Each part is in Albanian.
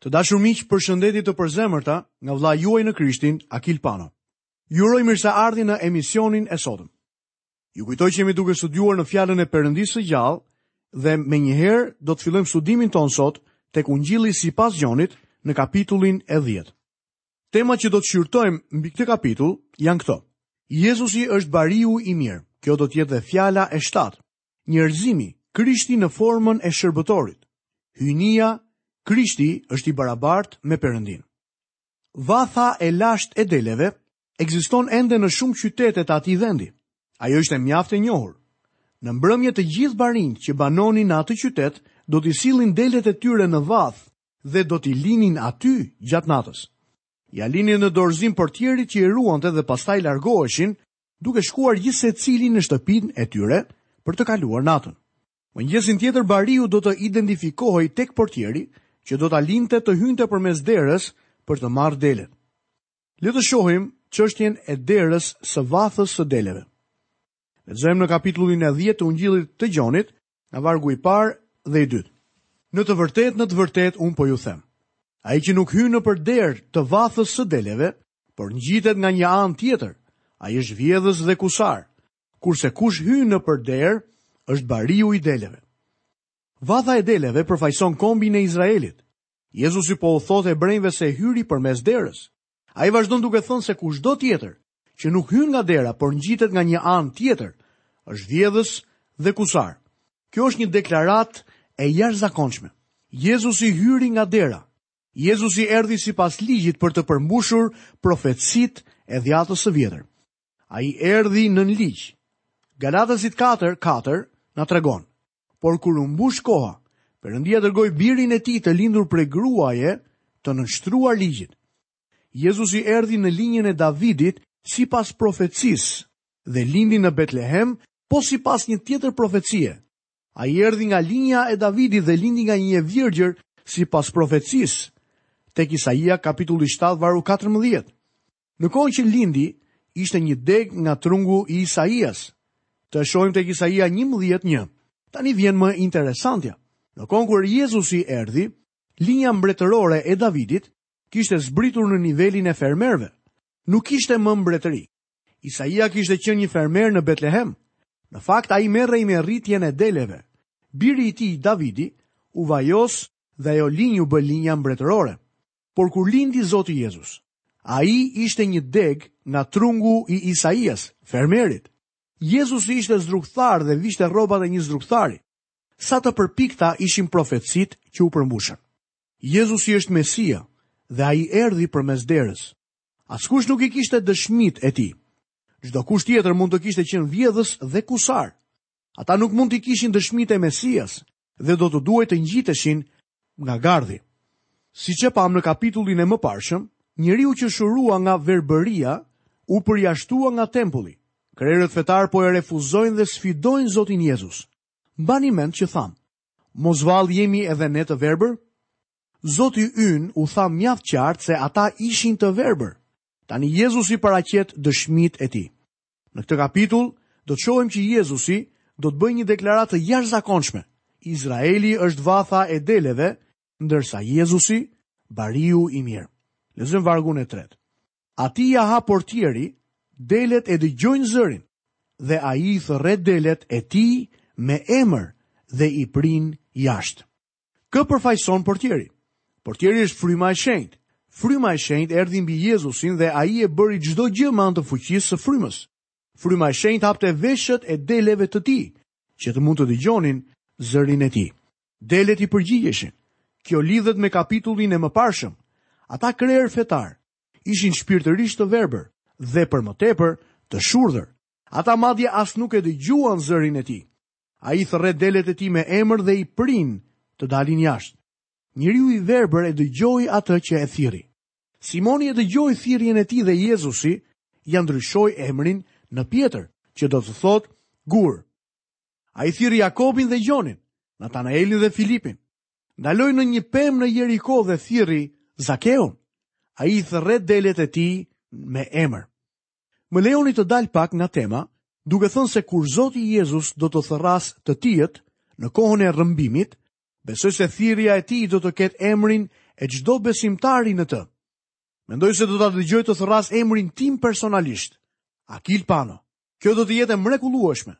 Të dashur miq, përshëndetje të përzemërta nga vëlla juaj në Krishtin, Akil Pano. Ju uroj mirëseardhje në emisionin e sotëm. Ju kujtoj që jemi duke studiuar në fjalën e Perëndisë së gjallë dhe menjëherë do të fillojmë studimin tonë sot tek Ungjilli sipas Gjonit në kapitullin e 10. Temat që do të shqyrtojmë mbi këtë kapitull janë këto. Jezusi është bariu i mirë. Kjo do të jetë dhe fjala e 7. Njerëzimi, Krishti në formën e shërbëtorit. Hyjnia, Krishti është i barabartë me Perëndinë. Vatha e lashtë e deleve ekziston ende në shumë qytete të atij vendi. Ajo ishte mjaft e njohur. Në mbrëmje të gjithë barinjtë që banonin në atë qytet do t'i sillin delet e tyre në vathë dhe do t'i linin aty gjatë natës. Ia linin në dorëzim portierit që i ruante dhe pastaj largoheshin duke shkuar gjithsecili në shtëpinë e tyre për të kaluar natën. Mëngjesin tjetër bariu do të identifikohej tek portieri që do ta linte të hynte përmes derës për të marrë delet. Le të shohim çështjen e derës së vathës së deleve. Lexojmë në kapitullin e 10 të Ungjillit të Gjonit, Nga vargu i parë dhe i dytë. Në të vërtetë, në të vërtetë, unë po ju them. Ai që nuk hyn nëpër derë të vathës së deleve, por ngjitet nga një anë tjetër, ai është vjedhës dhe kusar, kurse kush hyn nëpër derë, është bariu i deleve. Vatha e deleve përfaqëson kombin e Izraelit. Jezusi po u thotë hebrenjve se hyri përmes derës. Ai vazhdon duke thënë se kushdo tjetër që nuk hyn nga dera por ngjitet nga një anë tjetër është vjedhës dhe kusar. Kjo është një deklaratë e jashtëzakonshme. Jezusi hyri nga dera. Jezusi erdhi sipas ligjit për të përmbushur profecitë e Dhjatës së Vjetër. Ai erdhi nën ligj. Galatasit 4:4 na tregon. Por kur u mbush koha, Perëndia dërgoi Birin e tij të lindur prej gruaje të nënshtruar Ligjit. Jezusi erdhi në linjën e Davidit sipas profecisë dhe lindi në Betlehem po sipas një tjetër profecie. Ai erdhi nga linja e Davidit dhe lindi nga një e virgjër sipas profecisë, tek Isaia kapitulli 7 vargu katërmbëdhjetë. Në kohën që lindi, ishte një degë nga trungu i Isaias. Të shohim tek Isaia 11:1. Tani vjen më interesantja. Në kohën kur Jezusi erdhi, linja mbretërore e Davidit kishte zbritur në nivelin e fermerëve. Nuk kishte më mbretëri. Isaia kishte qenë një fermer në Betlehem. Në fakt, ai merrej me rritjen e deleve. Biri i tij, Davidi, u vajos dhe ajo linjë u bë linja mbretërore. Por kur lindi Zoti Jezus, ai ishte një degë nga trungu i Isaias, fermerit. Jezusi ishte zdrukthar dhe vishte rrobat e një zdrukthari. Sa të përpikta ishin profecitë që u përmbushën. Jezusi është Mesia dhe ai erdhi përmes derës. Askush nuk i kishte dëshmitë e tij. Çdokush tjetër mund të kishte qenë vjedhës dhe kusar. Ata nuk mund t'i kishin dëshmitë e Mesias dhe do të duhej të ngjiteshin nga gardhi. Siç e pamë në kapitullin e mëparshëm, njeriu që u shërua nga verbëria u përjashtua nga tempulli. Krerët fetarë po e refuzojnë dhe sfidojnë Zotin Jezus. Mbani mend që thanë, mos vallë jemi edhe ne të verbër? Zoti ynë u tha mjaft qartë se ata ishin të verbër. Tani Jezusi paraqet dëshmitë e tij. Në këtë kapitull, do të shohim që Jezusi do të bëjë një deklaratë të jashtëzakonshme. Izraeli është vatha e deleve, ndërsa Jezusi bariu i mirë. Lexojmë vargun e tretë. Atij ia hap portieri, delet e dëgjojnë zërin, dhe ai i thërret delet e tij me emër dhe i prin jashtë. Kë përfaqëson portieri? Portieri është fryma e shenjtë. Fryma e shenjtë erdhi mbi Jezusin dhe ai e bëri çdo gjë me anë të fuqisë së frymës. Fryma e shenjtë hapte veshët e deleve të tij, që të mund të dëgjonin zërin e tij. Delet i përgjigjeshin. Kjo lidhet me kapitullin e mëparshëm. Ata krerë fetarë ishin shpirtërisht të verbër dhe për më tepër të shurdhër. Ata madje as nuk e dëgjuan zërin e tij. Ai thërret delet e tij me emër dhe i prin të dalin jashtë. Njeriu i verbër e dëgjoi atë që e thirri. Simoni e dëgjoi thirrjen e tij dhe Jezusi ia ndryshoi emrin në Pjetër, që do të thotë gur. Ai thirri Jakobin dhe Gjonin, Natanaelin dhe Filipin. Ndaloi në një pemë në Jeriko dhe thirri Zakeun. Ai i thërret delet e tij me emër. Më lejoni të dal pak nga tema, duke thënë se kur Zoti Jezus do të thërrasë të tijtë në kohën e rrëmbimit, besoj se thirrja e tij do të ketë emrin e çdo besimtari në të. Mendoj se do ta dëgjoj të thërrasë emrin tim personalisht, Akil Pano. Kjo do të jetë e mrekullueshme.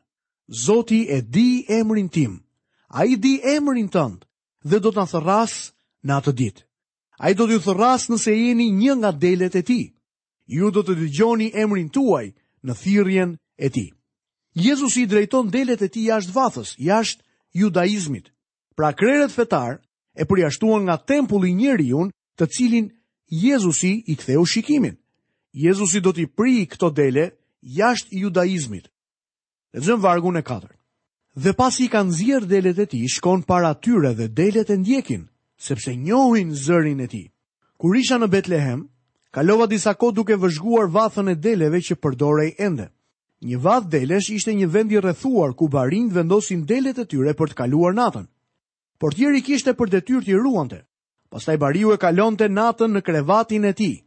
Zoti e di emrin tim. Ai di emrin tënd dhe do të na thërrasë në atë ditë. Ai do t'ju thërrasë nëse jeni një nga delet e tij. Ju do të dëgjoni emrin tuaj në thirrjen e tij. Jezusi i drejton delet e tij jashtë vathës, jashtë judaizmit. Pra krerët fetarë e përjashtuan nga tempulli njeriun të cilit Jezusi i ktheu shikimin. Jezusi do t'i prijë këto dele jashtë judaizmit. Lexojmë vargun e katërt. Dhe pasi i ka nxjerrë delet e tij, shkon para tyre dhe delet e ndjekin, sepse njohin zërin e tij. Kur isha në Betlehem, kalova disa kohë duke vëzhguar vathën e deleve që përdorej ende. Një vathë delesh ishte një vend i rrethuar ku barinjtë vendosin delet e tyre për të kaluar natën. Portieri kishte për detyrë t'i ruante. Pastaj bariu e kalonte natën në krevatin e tij.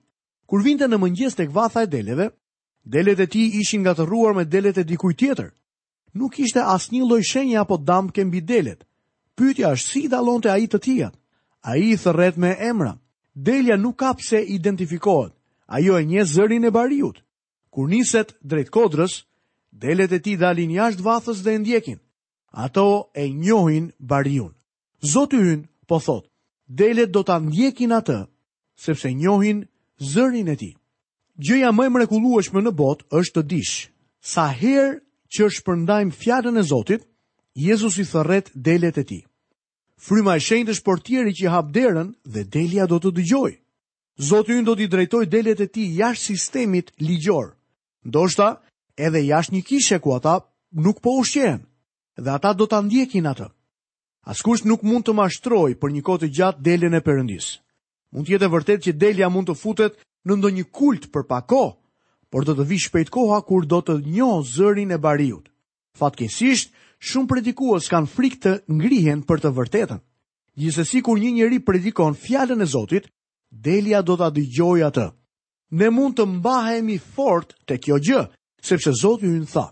Kur vinte në mëngjes tek vatha e deleve, Delet e tij ishin ngatërruar me delet e dikujt tjetër. Nuk kishte asnjë lloj shenje apo damke mbi delet. Pyetja është si i dallonte ai të tijat? Ai i thërret me emra. Delja nuk ka pse identifikohet. Ajo e njeh zërin e bariut. Kur niset drejt kodrës, delet e tij dalin jashtë vathës dhe e ndjekin. Ato e njohin bariun. Zoti ynë po thotë, Delet do ta ndjekin Atë, sepse njohin zërin e Tij. Gjëja më e mrekullueshme në botë është të dish, sa herë që shpërndajmë Fjalën e Zotit, Jezusi thërret delet e Tij. Fryma e Shenjtë është portieri që hap derën dhe delja do të dëgjojë. Zoti ynë do t'i drejtojë delet e Tij jashtë sistemit ligjor, ndoshta edhe jashtë një kishe ku ata nuk po ushqehen, dhe ata do ta ndjekin Atë. Askush nuk mund të mashtrojë për një kohë të gjatë delen e Perëndisë. Mund të jetë e vërtetë që delja mund të futet në ndonjë kult për pak kohë, por do të vijë shpejt koha kur do të njohë zërin e bariut. Fatkeqësisht, shumë predikues kanë frikë të ngrihen për të vërtetën. Gjithsesi kur një njeri predikon fjalën e Zotit, delja do ta dëgjojë atë. Ne mund të mbahemi fort te kjo gjë, sepse Zoti ynë tha: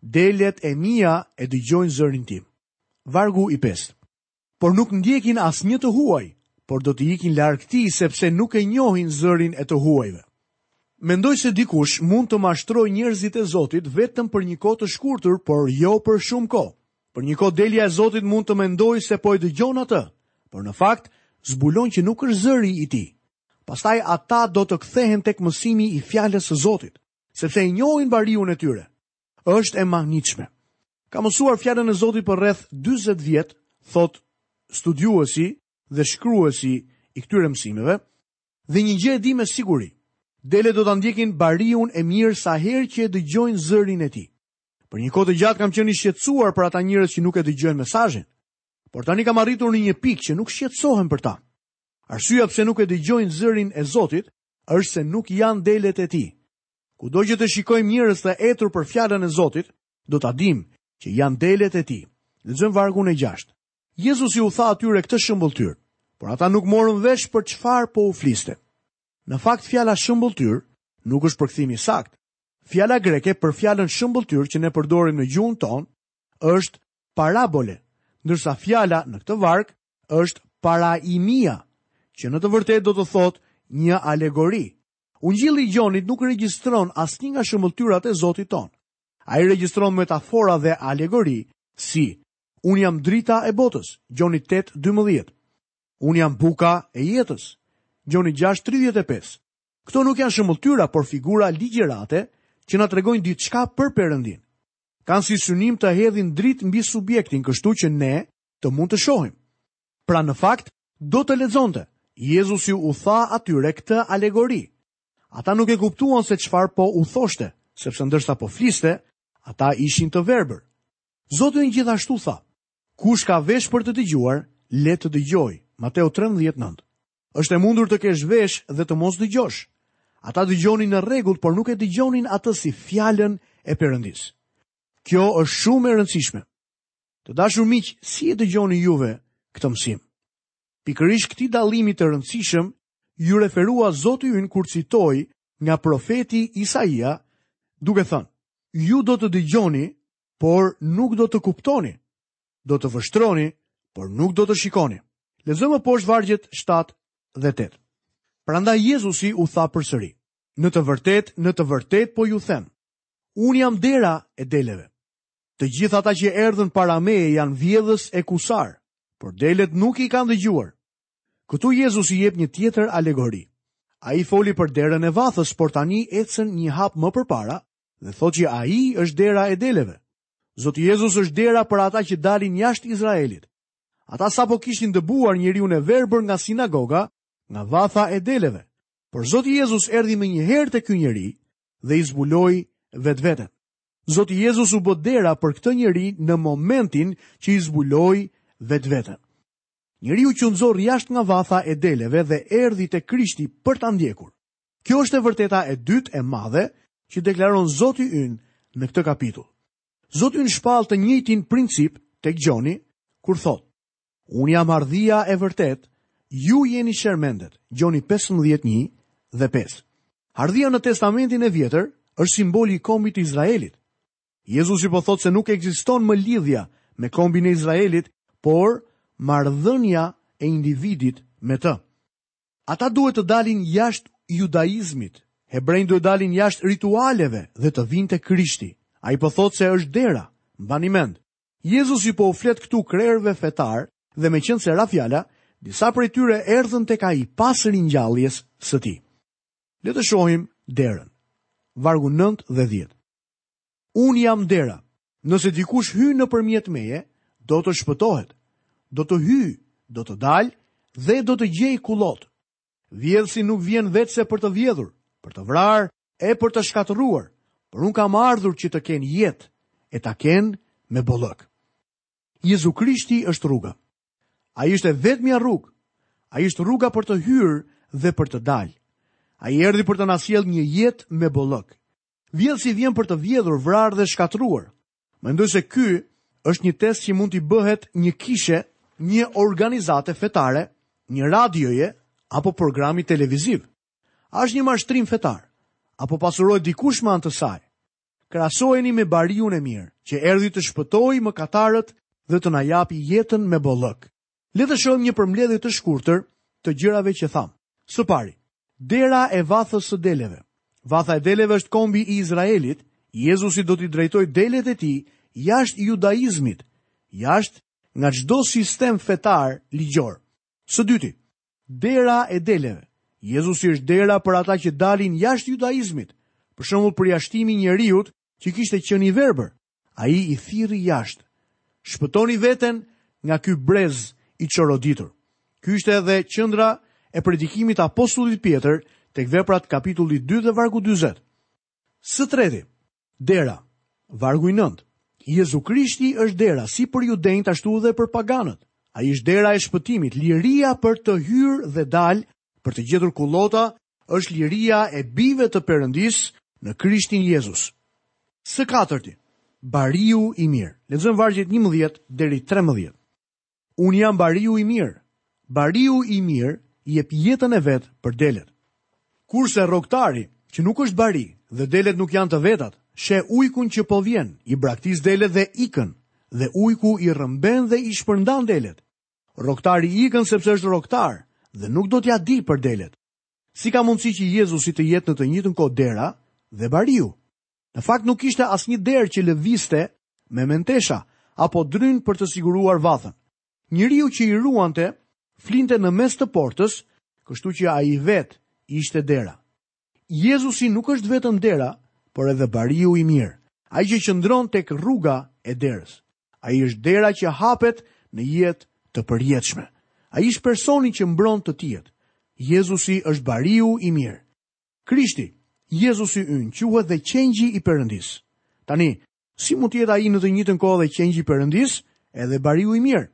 Delet e mia e dëgjojnë zërin tim. Vargu i pestë. Por nuk ndjekin asnjë të huaj, por do të ikin larg tij sepse nuk e njohin zërin e të huajve. Mendoj se dikush mund të mashtrojë njerëzit e Zotit vetëm për një kohë të shkurtër, por jo për shumë kohë. Për një kohë delja e Zotit mund të mendojë se po e dëgjon atë, por në fakt zbulon që nuk është zëri i tij. Pastaj ata do të kthehen tek mësimi i fjalës së Zotit. sepse e njohin bariun e tyre. Është e mahnitshme. Kam mësuar fjalën e Zotit për rreth 40 vjet, thotë studiuesi dhe shkruesi i këtyre mësimeve, dhe një gjë e di me siguri. Delet do ta ndjekin bariun e mirë sa herë që e dëgjojnë zërin e tij. Për një kohë të gjatë kam qenë i shqetësuar për ata njerëz që nuk e dëgjojnë mesazhin, por tani kam arritur në një pikë që nuk shqetësohem për ta. Arsyeja pse nuk e dëgjojnë zërin e Zotit është se nuk janë delet e tij. Kudo që të shikojmë njerëz të etur për fjalën e Zotit, do ta dimë që janë delet e tij. Lexojmë vargun e 6. Jezusi u tha atyre këtë shëmbëlltyrë, por ata nuk morën vesh për çfarë po u fliste. Në fakt fjala shëmbëlltyrë nuk është përkthimi i saktë. Fjala greke për fjalën shëmbëlltyrë që ne përdorim në gjuhën tonë është parabole, ndërsa fjala në këtë varg është paroimia, që në të vërtetë do të thotë një alegori. Ungjilli i Gjonit nuk regjistron asnjë nga shëmbëlltyrat e Zotit tonë. Ai regjistron metafora dhe alegori si Unë jam drita e botës, Gjoni 8:12. Unë jam buka e jetës, Gjoni 6:35. Këto nuk janë shëmbëlltyra, por figura ligjërate që na tregojnë diçka për Perëndinë. kanë si synim të hedhin dritë mbi subjektin kështu që ne të mund të shohim. Pra në fakt, do të lexonte. Jezusi u tha atyre këtë alegori. Ata nuk e kuptuan se çfarë po u thoshte, sepse ndërsa po fliste, ata ishin të verbër. Zoti ynë gjithashtu tha, kush ka vesh për të dëgjuar, le të dëgjojë, Mateu 13.9. Është e mundur të kesh vesh dhe të mos dëgjosh. Ata dëgjonin në rregull, por nuk e dëgjonin atë si fjalën e Perëndisë. Kjo është shumë e rëndësishme. Të dashur miq, si e dëgjoni juve këtë mësim? Pikërisht këtij dallimi të rëndësishëm iu referua Zoti ynë kur citoi nga profeti Isaia, duke thënë: Ju do të dëgjoni, por nuk do të kuptoni. Do të vështroni, por nuk do të shikoni. Lexojmë më poshtë vargjet 7 dhe 8. Prandaj Jezusi u tha përsëri, në të vërtetë, në të vërtetë po ju them, unë jam dera e deleve. Të gjithë ata që erdhën para meje janë vjedhës e kusarë, por delet nuk i kanë dëgjuar. Këtu Jezusi jep një tjetër alegori. Ai foli për derën e vathës, por tani ecën një hap më përpara dhe thotë që ai është dera e deleve. Zoti Jezus është dera për ata që dalin jashtë Izraelit. Ata sapo kishin dëbuar njeriun e verbër nga sinagoga, nga vatha e deleve. Por Zoti Jezus erdi menjëherë te ky njeri dhe i zbuloi vetveten. Zoti Jezus u bë dera për këtë njeri në momentin që i zbuloi vetveten. Njeriu qe nxjerrë jashtë nga vatha e deleve dhe erdi te Krishti për ta ndjekur. Kjo është e vërteta e dytë e madhe që deklaron Zoti ynë në këtë kapitull. Zoti ynë shpall të njëjtin princip tek Gjoni kur thotë: Unë jam hardhia e vërtetë, ju jeni shermendet, Gjoni 15.1 dhe 5. Hardhia në testamentin e vjetër është simboli i kombit të Izraelit. Jezusi po thotë se nuk ekziston më lidhja me kombin e Izraelit, por marrëdhënia e individit me të. Ata duhet të dalin jashtë judaizmit, hebrenjtë duhet të dalin jashtë ritualeve dhe të vijnë te Krishti. Ai po thotë se është dera, mbani mend. Jezusi po u flet këtu krerëve fetarë dhe meqenëse ra fjala, disa prej tyre erdhën tek ai pas ringjalljes së tij. Le të shohim derën. Vargu nëntë dhe dhjetë. Unë jam dera. Nëse dikush hyn nëpërmjet meje, do të shpëtohet. Do të hyjë, do të dalë dhe do të gjejë kullotë. Vjedhësi nuk vjen veçse për të vjedhur, për të vrarë e për të shkatërruar, por unë kam ardhur që të kenë jetë e ta kenë me bollëk. Jezu Krishti është rruga. Ai është e vetmja rrugë. Ai është rruga për të hyrë dhe për të dalë. Ai erdhi për të na sjellë një jetë me bollëk. Vjedhësi vjen për të vjedhur, vrarë dhe shkatërruar. Mendoj se ky është një test që mund t'i bëhet një kishe, një organizate fetare, një radioje apo programi televiziv. A është një mashtrim fetar? Apo pasurohet dikush me anë të saj? Krahasojeni me bariun e mirë, që erdhi të shpëtojë mëkatarët dhe të na japë jetën me bollëk. Le të shohim një përmbledhje të shkurtër të gjërave që thamë. Së pari, dera e vathës së deleve. Vatha e deleve është kombi i Izraelit, Jezusi do t'i drejtojë delet e tij jashtë judaizmit, jashtë nga çdo sistem fetar ligjor. Së dyti, dera e deleve. Jezusi është dera për ata që dalin jashtë judaizmit, për shembull përjashtimi i njeriut që kishte qenë i verbër. Ai i thirri jashtë. Shpëtoni veten nga ky brez i çoroditur. Ky ishte edhe qendra e predikimit të apostullit Pjetër tek Veprat kapitulli 2 dhe vargu 40. Së treti, dera, vargu i nëntë. Jezu Krishti është dera si për judenjtë ashtu edhe për paganët. Ai është dera e shpëtimit, liria për të hyrë dhe dalë, për të gjetur kullota është liria e bijve të Perëndisë në Krishtin Jezus. Së katërti, bariu i mirë. Lexojmë vargjet 11 deri 13. Unë jam bariu i mirë. Bariu i mirë jep jetën e vet për delet. Kurse rrogëtari, që nuk është bari dhe delet nuk janë të vetat, sheh ujkun që po vjen, i braktis delet dhe ikën, dhe ujku i rrëmben dhe i shpërndan delet. Rrogëtari ikën sepse është rrogëtar dhe nuk do t'ia dijë për delet. Si ka mundësi që Jezusi të jetë në të njëjtën kohë dera dhe bariu? Në fakt nuk kishte asnjë derë që lëvizte me mentesha apo dryn për të siguruar vathën. Njeriu që i ruante flinte në mes të portës, kështu që ai vetë ishte dera. Jezusi nuk është vetëm dera, por edhe bariu i mirë, ai që qëndron tek rruga e derës. Ai është dera që hapet në jetë të përjetshme. Ai është personi që mbron të tijët. Jezusi është bariu i mirë. Krishti, Jezusi ynë, quhet dhe qengji i Perëndisë. Tani, si mund të jetë ai në të njëjtën kohë dhe qengji i Perëndisë, edhe bariu i mirë?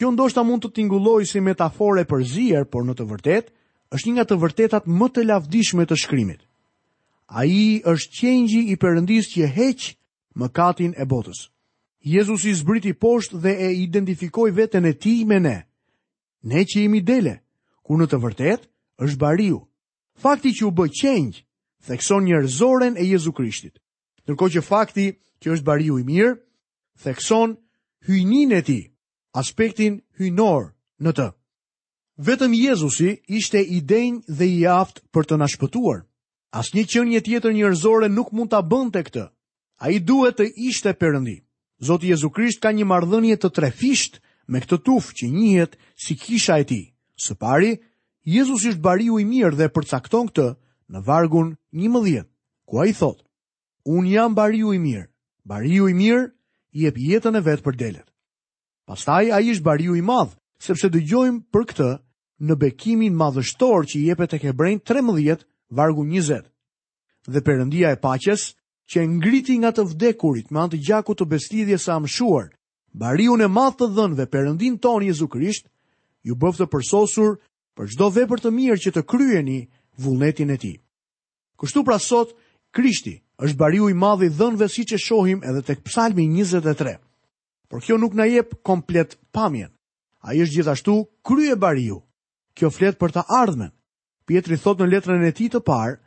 Kjo ndoshta mund të tingullojë si metaforë e përzier, por në të vërtetë është një nga të vërtetat më të lavdishme të shkrimit. Ai është qengji i Perëndisë që heq mëkatin e botës. Jezusi zbriti poshtë dhe e identifikoi veten e tij me ne. Ne që jemi dele, kur në të vërtetë është bariu. Fakti që u bë qengj thekson njerëzoren e Jezu Krishtit. Ndërkohë që fakti që është bariu i mirë, thekson hyjninë e tij, aspektin hyjnor në të. Vetëm Jezusi ishte i denjë dhe i aftë për të na shpëtuar. Asnjë qenie tjetër njerëzore nuk mund ta bënte këtë. Ai duhet të ishte Perëndi. Zoti Jezu Krisht ka një marrëdhënie të trefishtë me këtë tufë që njihet si kisha e tij. Së pari, Jezusi është bariu i mirë dhe e përcakton këtë në vargun 11, ku ai thotë: Unë jam bariu i mirë. Bariu i mirë jep jetën e vet për delet. Pastaj ai është bariu i madh, sepse dëgjojmë për këtë në bekimin madhështor që jepet tek Hebrejt 13 vargu 20. Dhe Perëndia e paqes, që e ngriti nga të vdekurit me anë të gjakut të besëlidhjes së amshuar, bariun e madh të dhenve Perëndinë tonë Jezu Krisht, ju bëftë të përsosur për çdo vepër të mirë që të kryeni vullnetin e tij. Kështu pra sot, Krishti është bariu i madh i dhenve siç e shohim edhe tek Psalmi 23. Por kjo nuk na jep komplet pamjen. Ai është gjithashtu kryebariu. Kjo flet për të ardhmen. Pjetri thotë në letrën e tij të parë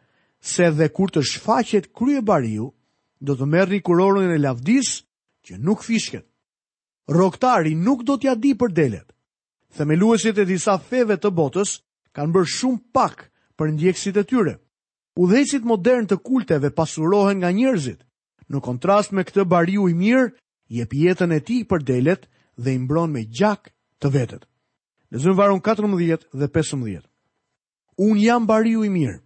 se dhe kur të shfaqet kryebariu, do të merrni kurorën e lavdisë që nuk fishket. Rrogëtari nuk do t'ia di për delet. Themeluesit e disa feve të botës kanë bërë shumë pak për ndjekësit e tyre. Udhëheqësit modernë të kulteve pasurohen nga njerëzit. Në kontrast me këtë bariu i mirë, jep jetën e tij për delet dhe i mbron me gjak të vetët. Lexojmë vargun 14 dhe 15. Unë jam bariu i mirë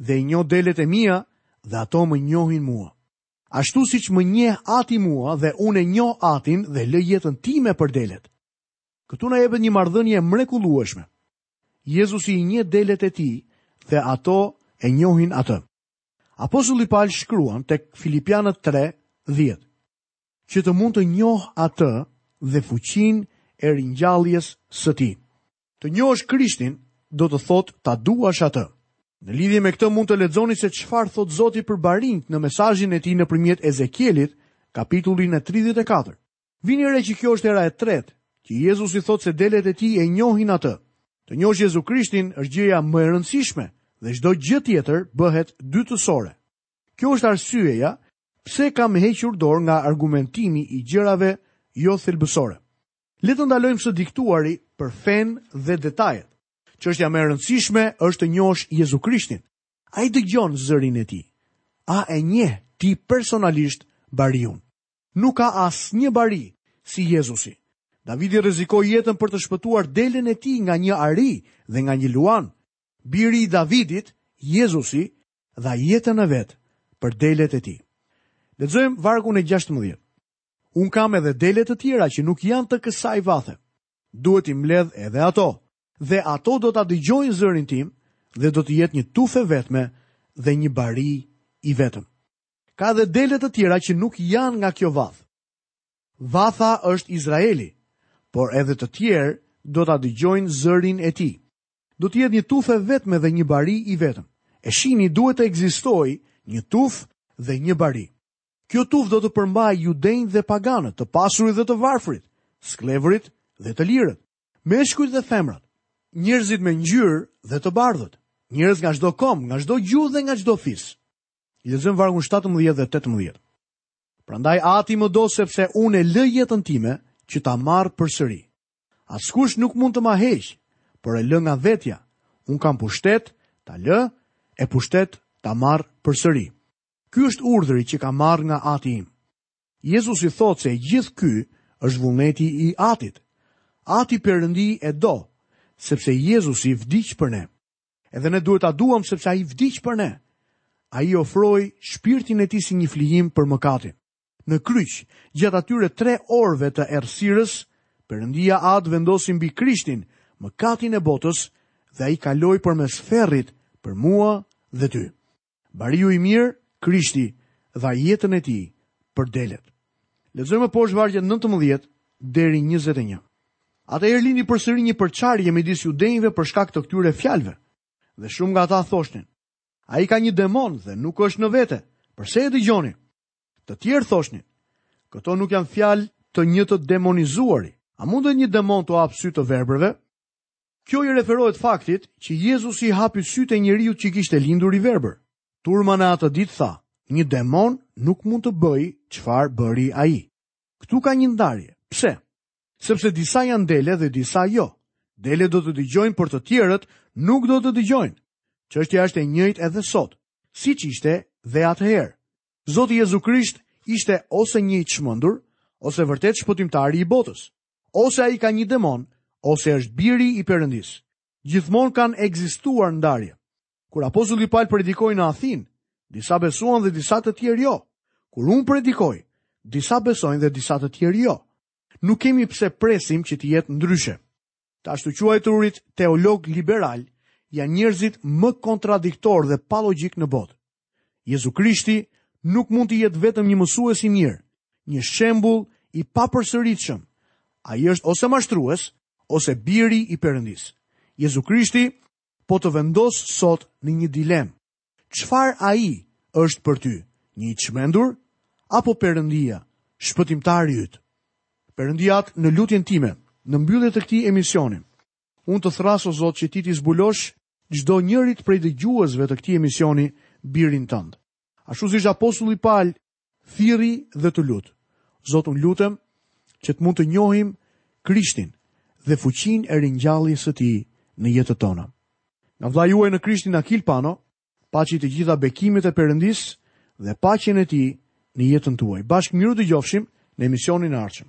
dhe i njoh delet e mia dhe ato më njohin mua. Ashtu siç më njeh ati mua dhe unë e njoh atin dhe lë jetën time për delet. Këtu na jepet një marrëdhënie e mrekullueshme. Jezusi i njeh delet e tij dhe ato e njohin atë. Apostulli Pal shkruan tek Filipianët 3:10 që të mund të njoh atë dhe fuqinë e ringjalljes së tij. Të njohësh Krishtin do të thotë ta duash atë. Në lidhje me këtë mund të lexoni se çfarë thotë Zoti për barinjtë në mesazhin e tij nëpërmjet Ezekielit, kapitullin e 34. Vini re që kjo është hera e tretë, që Jezusi thotë se delet e tij e njohin atë. Të njohësh Jezu Krishtin është gjëja më e rëndësishme dhe çdo gjë tjetër bëhet dytësore. Kjo është arsyeja pse kam hequr dorë nga argumentimi i gjërave jo thelbësore. Le të ndalojmë së diskutuari për fenë dhe detajet. Çështja më e rëndësishme është të njohësh Jezu Krishtin. A e dëgjon zërin e tij? A e njeh ti personalisht bariun? Nuk ka asnjë bari si Jezusi. Davidi rrezikoi jetën për të shpëtuar delen e tij nga një ari dhe nga një luan. Biri i Davidit, Jezusi, dha jetën e vet për delet e tij. Lexojmë vargun e 16. Unë kam edhe dele të tjera që nuk janë të kësaj vathe. Duhet t'i mbledh edhe ato, dhe ato do ta dëgjojnë zërin tim dhe do të jetë një tufë e vetme dhe një bari i vetëm. Ka edhe dele të tjera që nuk janë nga kjo vathë. Vatha është Izraeli, por edhe të tjerë do ta dëgjojnë zërin e tij. Do të jetë një tufë e vetme dhe një bari i vetëm. E shihni duhet të ekzistojë një tufë dhe një bari. Kjo tufë do të përmbajë judenjtë dhe paganët, të pasurit dhe të varfërit, skllevërit dhe të lirët, meshkujt dhe femrat, njerëzit me ngjyrë dhe të bardhët, njerëz nga çdo komb, nga çdo gjuhë dhe nga çdo fis. Lexojmë vargun 17 dhe 18. Prandaj ati më do sepse unë e lë jetën time që ta marr përsëri. Askush nuk mund të ma heqë, por e lë nga vetja. Unë kam pushtet ta lë e pushtet ta marr përsëri. Ky është urdhri që kam marrë nga ati im. Jezusi thotë se gjithë ky është vullneti i atit. Ati Perëndi e do, sepse Jezusi vdiq për ne. Edhe ne duhet ta duam sepse ai vdiq për ne. Ai ofroi shpirtin e tij si një flijim për mëkatin. Në kryq, gjatë atyre tre orëve të errësirës, Perëndia Atë vendosi mbi Krishtin mëkatin e botës dhe ai kaloi përmes ferrit për mua dhe ty. Bariu i mirë, Krishti, dha jetën e tij për delet. Lexojmë më poshtë vargjet 19 deri 21. Atëherë lindi përsëri një përçarje midis judenjve për shkak të këtyre fjalëve. Dhe shumë nga ata thoshnin: Ai ka një demon dhe nuk është në vete. Përse e dëgjoni? Të tjerë thoshnin: Këto nuk janë fjalë të një të demonizuari. A mundet një demon t'u hapë sytë të verbërve? Kjo i referohet faktit që Jezusi i hapi sytë e njeriut që kishte lindur i verbër. Turma në atë ditë tha, një demon nuk mund të bëjë çfarë bëri ai. Këtu ka një ndarje. Pse? Sepse disa janë dele dhe disa jo. Delet do të dëgjojnë por të tjerët nuk do të dëgjojnë. Çështja është e njëjtë edhe sot, siç ishte dhe atëherë. Zoti Jezu Krisht ishte ose një i çmendur, ose vërtet shpëtimtari i botës. Ose ai ka një demon, ose është biri i Perëndisë. Gjithmonë kanë ekzistuar ndarje. Kur apostulli Pal predikoi në Athinë, disa besuan dhe disa të tjerë jo. Kur unë predikoj, disa besojnë dhe disa të tjerë jo. Nuk kemi pse presim që të jetë ndryshe. Të ashtuquajturit teologë liberalë janë njerëzit më kontradiktorë dhe palogjikë në botë. Jezu Krishti nuk mund të jetë vetëm një mësues i mirë, një shembull i papërsëritshëm. Ai është ose mashtrues, ose biri i Perëndisë. Jezu Krishti po të vendos sot në një dilemë. Çfarë ai është për ty? Një i çmendur apo Perëndia, shpëtimtari yt? Perëndi Atë në lutjen time, në mbyllje të këtij emisioni, Unë të thërras o Zot që ti t'i zbulosh çdonjërit prej dëgjuesve të këtij emisioni birin tënd. Ashtu siç apostulli Pal thirri dhe t'u lut. Zot unë lutem që të mund të njohim Krishtin dhe fuqinë e ringjalljes së tij në jetët tona. Nga vëllai juaj në Krishtin Akil Pano, paçi të gjitha bekimet e Perëndisë dhe paqen e tij në jetën tuaj. Bashkë mirudëgjofshim në emisionin e ardhshëm.